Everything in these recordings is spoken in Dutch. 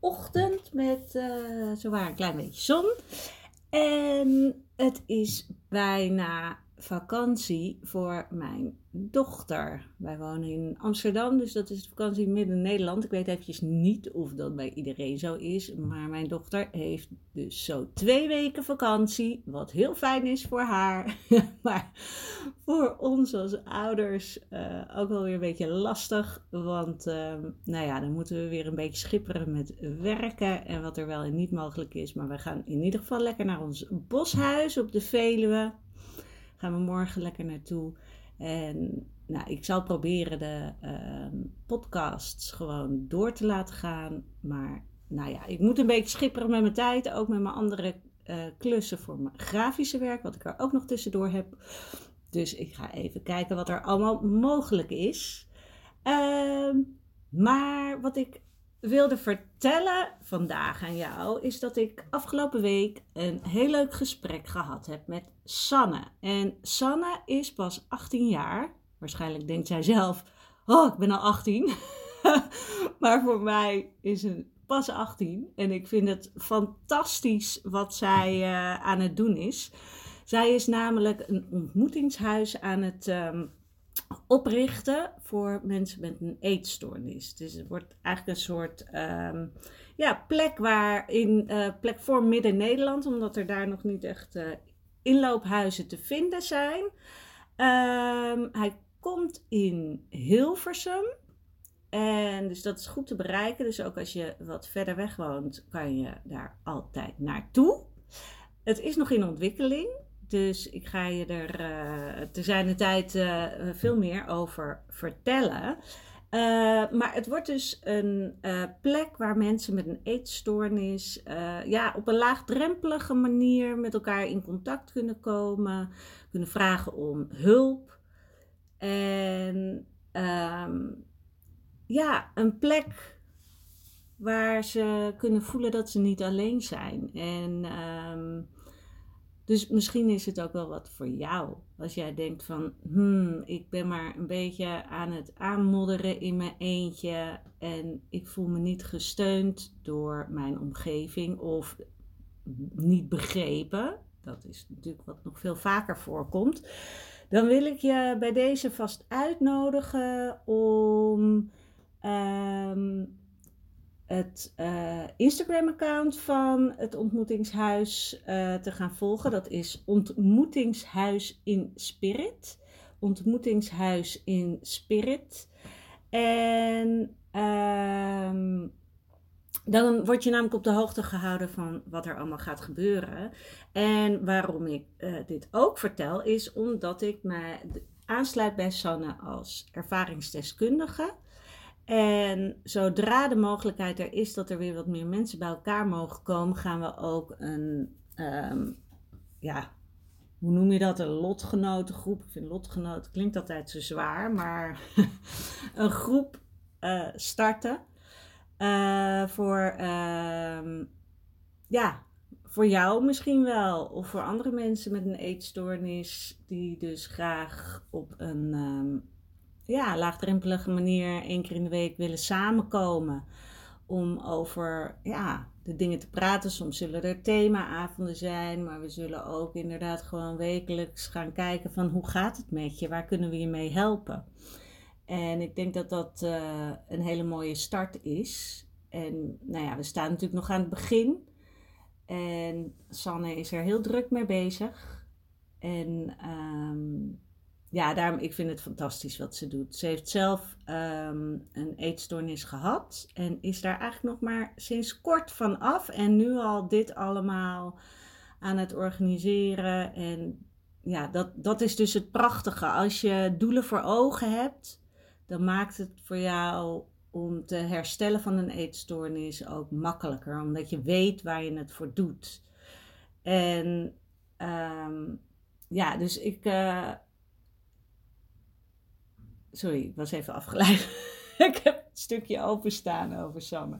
ochtend met uh, zowaar een klein beetje zon. En het is bijna vakantie voor mijn dochter. Wij wonen in Amsterdam, dus dat is de vakantie midden Nederland. Ik weet eventjes niet of dat bij iedereen zo is, maar mijn dochter heeft dus zo twee weken vakantie, wat heel fijn is voor haar. maar voor ons als ouders uh, ook wel weer een beetje lastig, want uh, nou ja, dan moeten we weer een beetje schipperen met werken en wat er wel en niet mogelijk is. Maar we gaan in ieder geval lekker naar ons boshuis op de Veluwe gaan we morgen lekker naartoe. En nou, ik zal proberen de uh, podcasts gewoon door te laten gaan. Maar nou ja, ik moet een beetje schipperen met mijn tijd. Ook met mijn andere uh, klussen voor mijn grafische werk. Wat ik er ook nog tussendoor heb. Dus ik ga even kijken wat er allemaal mogelijk is. Uh, maar wat ik wilde vertellen vandaag aan jou is dat ik afgelopen week een heel leuk gesprek gehad heb met Sanne. En Sanne is pas 18 jaar. Waarschijnlijk denkt zij zelf: Oh, ik ben al 18. maar voor mij is ze pas 18 en ik vind het fantastisch wat zij uh, aan het doen is. Zij is namelijk een ontmoetingshuis aan het. Um, oprichten voor mensen met een eetstoornis. Dus het wordt eigenlijk een soort um, ja, plek waar in uh, plek voor Midden-Nederland, omdat er daar nog niet echt uh, inloophuizen te vinden zijn. Um, hij komt in Hilversum. En dus dat is goed te bereiken. Dus ook als je wat verder weg woont, kan je daar altijd naartoe. Het is nog in ontwikkeling. Dus ik ga je er te zijn de tijd uh, veel meer over vertellen. Uh, maar het wordt dus een plek waar mensen met een eetstoornis ja, op een laagdrempelige manier met elkaar in contact kunnen komen, kunnen vragen om hulp. En um, ja, een plek waar ze kunnen voelen dat ze niet alleen zijn. En um, dus misschien is het ook wel wat voor jou. Als jij denkt van, hmm, ik ben maar een beetje aan het aanmodderen in mijn eentje en ik voel me niet gesteund door mijn omgeving of niet begrepen. Dat is natuurlijk wat nog veel vaker voorkomt. Dan wil ik je bij deze vast uitnodigen om um, het uh, Instagram-account van het ontmoetingshuis uh, te gaan volgen. Dat is Ontmoetingshuis in Spirit. Ontmoetingshuis in Spirit. En uh, dan word je namelijk op de hoogte gehouden van wat er allemaal gaat gebeuren. En waarom ik uh, dit ook vertel, is omdat ik mij aansluit bij Sanne als ervaringsdeskundige. En zodra de mogelijkheid er is dat er weer wat meer mensen bij elkaar mogen komen, gaan we ook een, um, ja, hoe noem je dat? Een lotgenotengroep. Ik vind lotgenoten klinkt altijd zo zwaar, maar een groep uh, starten. Uh, voor, uh, ja, voor jou misschien wel. Of voor andere mensen met een eetstoornis die dus graag op een um, ja, laagdrempelige manier één keer in de week willen samenkomen. Om over ja, de dingen te praten. Soms zullen er themaavonden zijn, maar we zullen ook inderdaad gewoon wekelijks gaan kijken van hoe gaat het met je? Waar kunnen we je mee helpen? En ik denk dat dat uh, een hele mooie start is. En nou ja, we staan natuurlijk nog aan het begin. En Sanne is er heel druk mee bezig. En ehm, ja, daarom, ik vind het fantastisch wat ze doet. Ze heeft zelf ehm, een eetstoornis gehad en is daar eigenlijk nog maar sinds kort van af. En nu al dit allemaal aan het organiseren. En ja, dat, dat is dus het prachtige. Als je doelen voor ogen hebt, dan maakt het voor jou om te herstellen van een eetstoornis ook makkelijker. Omdat je weet waar je het voor doet. En ehm, ja, dus ik. Uh... Sorry, ik was even afgeleid. ik heb een stukje openstaan over Sanne.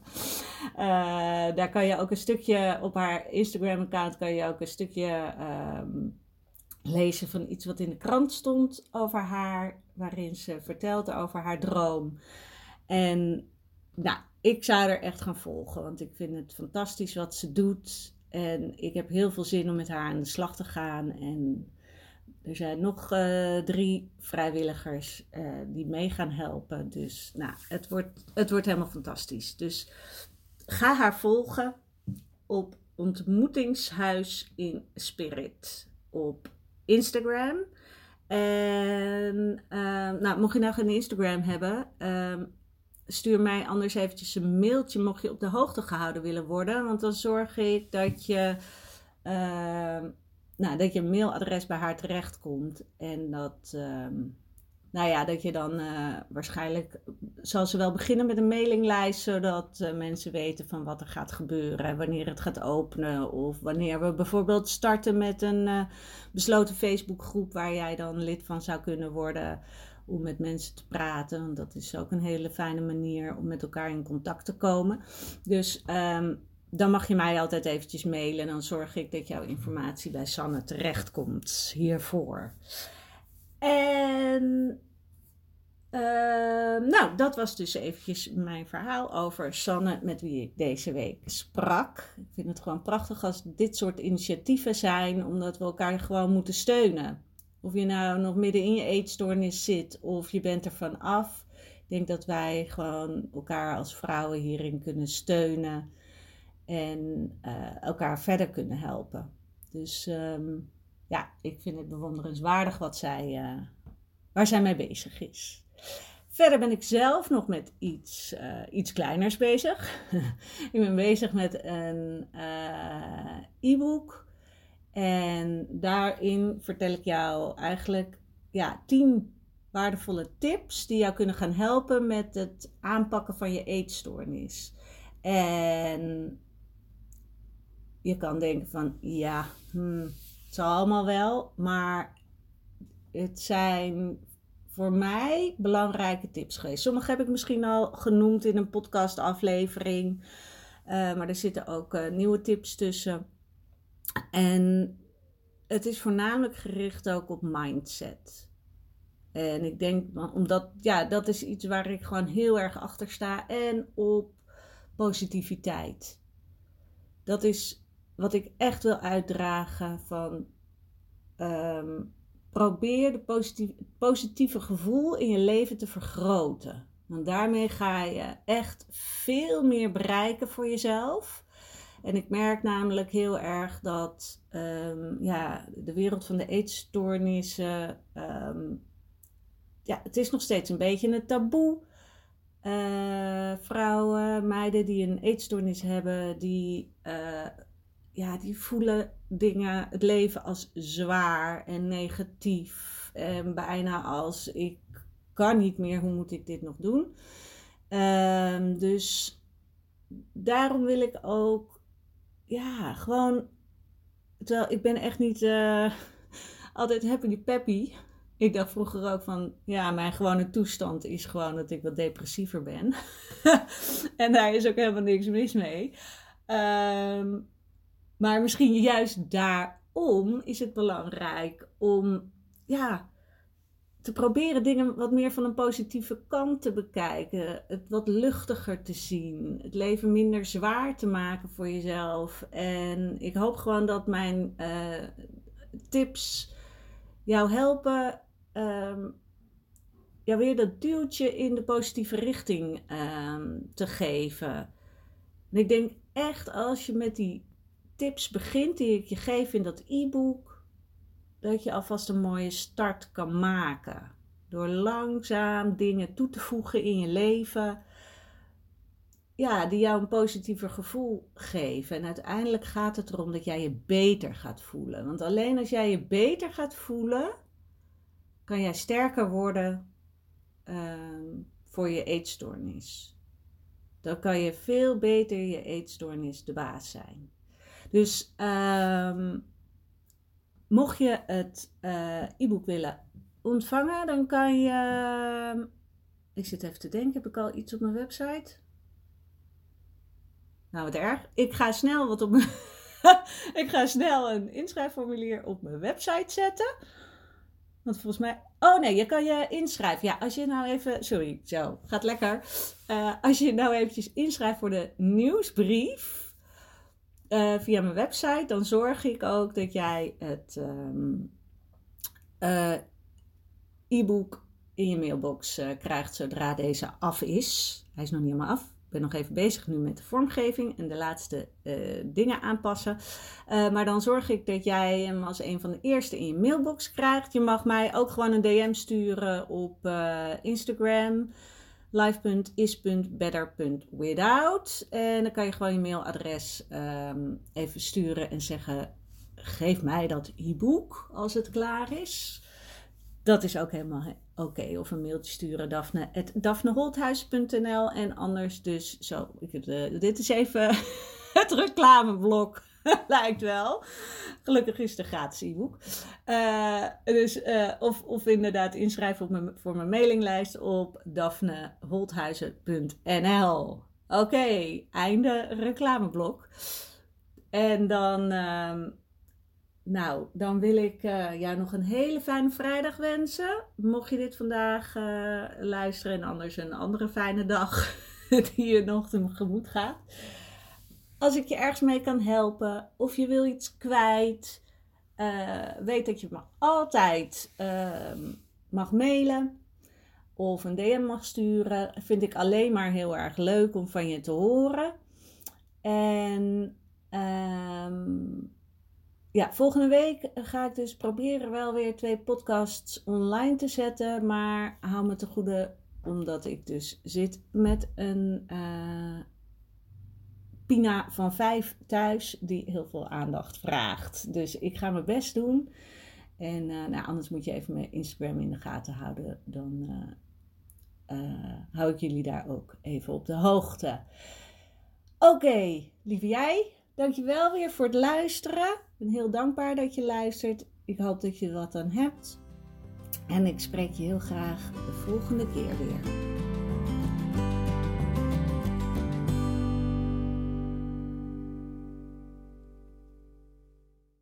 Uh, daar kan je ook een stukje op haar Instagram-account kan je ook een stukje um, lezen van iets wat in de krant stond over haar, waarin ze vertelt over haar droom. En nou, ik zou er echt gaan volgen, want ik vind het fantastisch wat ze doet. En ik heb heel veel zin om met haar aan de slag te gaan. En er zijn nog uh, drie vrijwilligers uh, die mee gaan helpen. Dus nou, het wordt, het wordt helemaal fantastisch. Dus ga haar volgen op ontmoetingshuis in spirit op Instagram. En uh, nou, mocht je nou geen Instagram hebben, ehm, stuur mij anders eventjes een mailtje mocht je op de hoogte gehouden willen worden. Want dan zorg ik dat je, uh, nou, dat je mailadres bij haar terechtkomt. En dat, uh, nou ja, dat je dan uh, waarschijnlijk, zal ze wel beginnen met een mailinglijst. Zodat eh, mensen weten van wat er gaat gebeuren. Wanneer het gaat openen. Of wanneer we bijvoorbeeld starten met een uh, besloten Facebookgroep waar jij dan lid van zou kunnen worden om met mensen te praten. Want dat is ook een hele fijne manier om met elkaar in contact te komen. Dus um, dan mag je mij altijd eventjes mailen. En dan zorg ik dat jouw informatie bij Sanne terechtkomt hiervoor. En uh, nou, dat was dus eventjes mijn verhaal over Sanne, met wie ik deze week sprak. Ik vind het gewoon prachtig als dit soort initiatieven zijn, omdat we elkaar gewoon moeten steunen. Of je nou nog midden in je eetstoornis zit of je bent er van af. Ik denk dat wij gewoon elkaar als vrouwen hierin kunnen steunen en uh, elkaar verder kunnen helpen. Dus um, ja, ik vind het bewonderenswaardig wat zij, uh, waar zij mee bezig is. Verder ben ik zelf nog met iets, uh, iets kleiners bezig. ik ben bezig met een e-book en daarin vertel ik jou eigenlijk ja, tien waardevolle tips die jou kunnen gaan helpen met het aanpakken van je eetstoornis. En je kan denken van ja, hmm, het zal allemaal wel, maar het zijn voor mij belangrijke tips geweest. Sommige heb ik misschien al genoemd in een podcastaflevering, uh, maar er zitten ook uh, nieuwe tips tussen. En het is voornamelijk gericht ook op mindset. En ik denk, omdat, ja, dat is iets waar ik gewoon heel erg achter sta. En op positiviteit. Dat is wat ik echt wil uitdragen van um, probeer de positieve, positieve gevoel in je leven te vergroten. Want daarmee ga je echt veel meer bereiken voor jezelf. En ik merk namelijk heel erg dat um, ja, de wereld van de eetstoornissen. Um, ja, het is nog steeds een beetje een taboe. Uh, vrouwen, meiden die een eetstoornis hebben, die, uh, ja, die voelen dingen, het leven als zwaar en negatief. En bijna als ik kan niet meer, hoe moet ik dit nog doen? Um, dus daarom wil ik ook ja, gewoon. Terwijl ik ben echt niet uh, altijd happy peppy. Ik dacht vroeger ook van, ja, mijn gewone toestand is gewoon dat ik wat depressiever ben. en daar is ook helemaal niks mis mee. Um, maar misschien juist daarom is het belangrijk om, ja, te proberen dingen wat meer van een positieve kant te bekijken. Het wat luchtiger te zien. Het leven minder zwaar te maken voor jezelf. En ik hoop gewoon dat mijn uh, tips jou helpen. Um, ja, weer dat duwtje in de positieve richting um, te geven. En ik denk echt als je met die tips begint die ik je geef in dat e-book dat je alvast een mooie start kan maken. Door langzaam dingen toe te voegen in je leven. Ja, die jou een positiever gevoel geven. En uiteindelijk gaat het erom dat jij je beter gaat voelen. Want alleen als jij je beter gaat voelen, kan jij sterker worden ehm, voor je eetstoornis. Dan kan je veel beter je eetstoornis de baas zijn. Dus ehm, mocht je het uh, e-book willen ontvangen, dan kan je. Ik zit even te denken, heb ik al iets op mijn website? Nou, wat erg. Ik ga snel wat op mijn. ik ga snel een inschrijfformulier op mijn website zetten. Want volgens mij. Oh nee, je kan je inschrijven. Ja, als je nou even. Sorry, zo, gaat lekker. Uh, als je nou eventjes inschrijft voor de nieuwsbrief. Uh, via mijn website, dan zorg ik ook dat jij het um, uh, e-book in je mailbox uh, krijgt zodra deze af is. Hij is nog niet helemaal af. Ik ben nog even bezig nu met de vormgeving en de laatste dingen aanpassen. maar dan zorg ik dat jij hem als een van de eerste in je mailbox krijgt. Je mag mij ook gewoon een DM sturen op Instagram live.is.better.without. En dan kan je gewoon je mailadres um, even sturen en zeggen: geef mij dat e-book als het klaar is. Dat is ook helemaal oké. Of een mailtje sturen, Daphne, daphneholthuis.nl. En anders dus zo. Ik, dit is even het reclameblok. Lijkt wel. Gelukkig is een gratis e-book. Uh, dus, uh, of, of inderdaad inschrijven op mijn, voor mijn mailinglijst op daphneholthuizen.nl. Oké, einde reclameblok. En dan, uh, nou, dan wil ik uh, jou nog een hele fijne vrijdag wensen. Mocht je dit vandaag luisteren en anders een andere fijne dag die je nog tegemoet gaat als ik je ergens mee kan helpen of je wil iets kwijt, uh, weet dat je me altijd uh, mag mailen of een DM mag sturen. Vind ik alleen maar heel erg leuk om van je te horen. En um, ja, volgende week ga ik dus proberen wel weer twee podcasts online te zetten. Maar hou me te goede, omdat ik dus zit met een. Uh, Pina van vijf thuis die heel veel aandacht vraagt. Dus ik ga mijn best doen. En uh, nou, anders moet je even mijn Instagram in de gaten houden. Dan uh, uh, hou ik jullie daar ook even op de hoogte. Oké, lieve jij, dankjewel weer voor het luisteren. Ik ben heel dankbaar dat je luistert. Ik hoop dat je er wat aan hebt. En ik spreek je heel graag de volgende keer weer.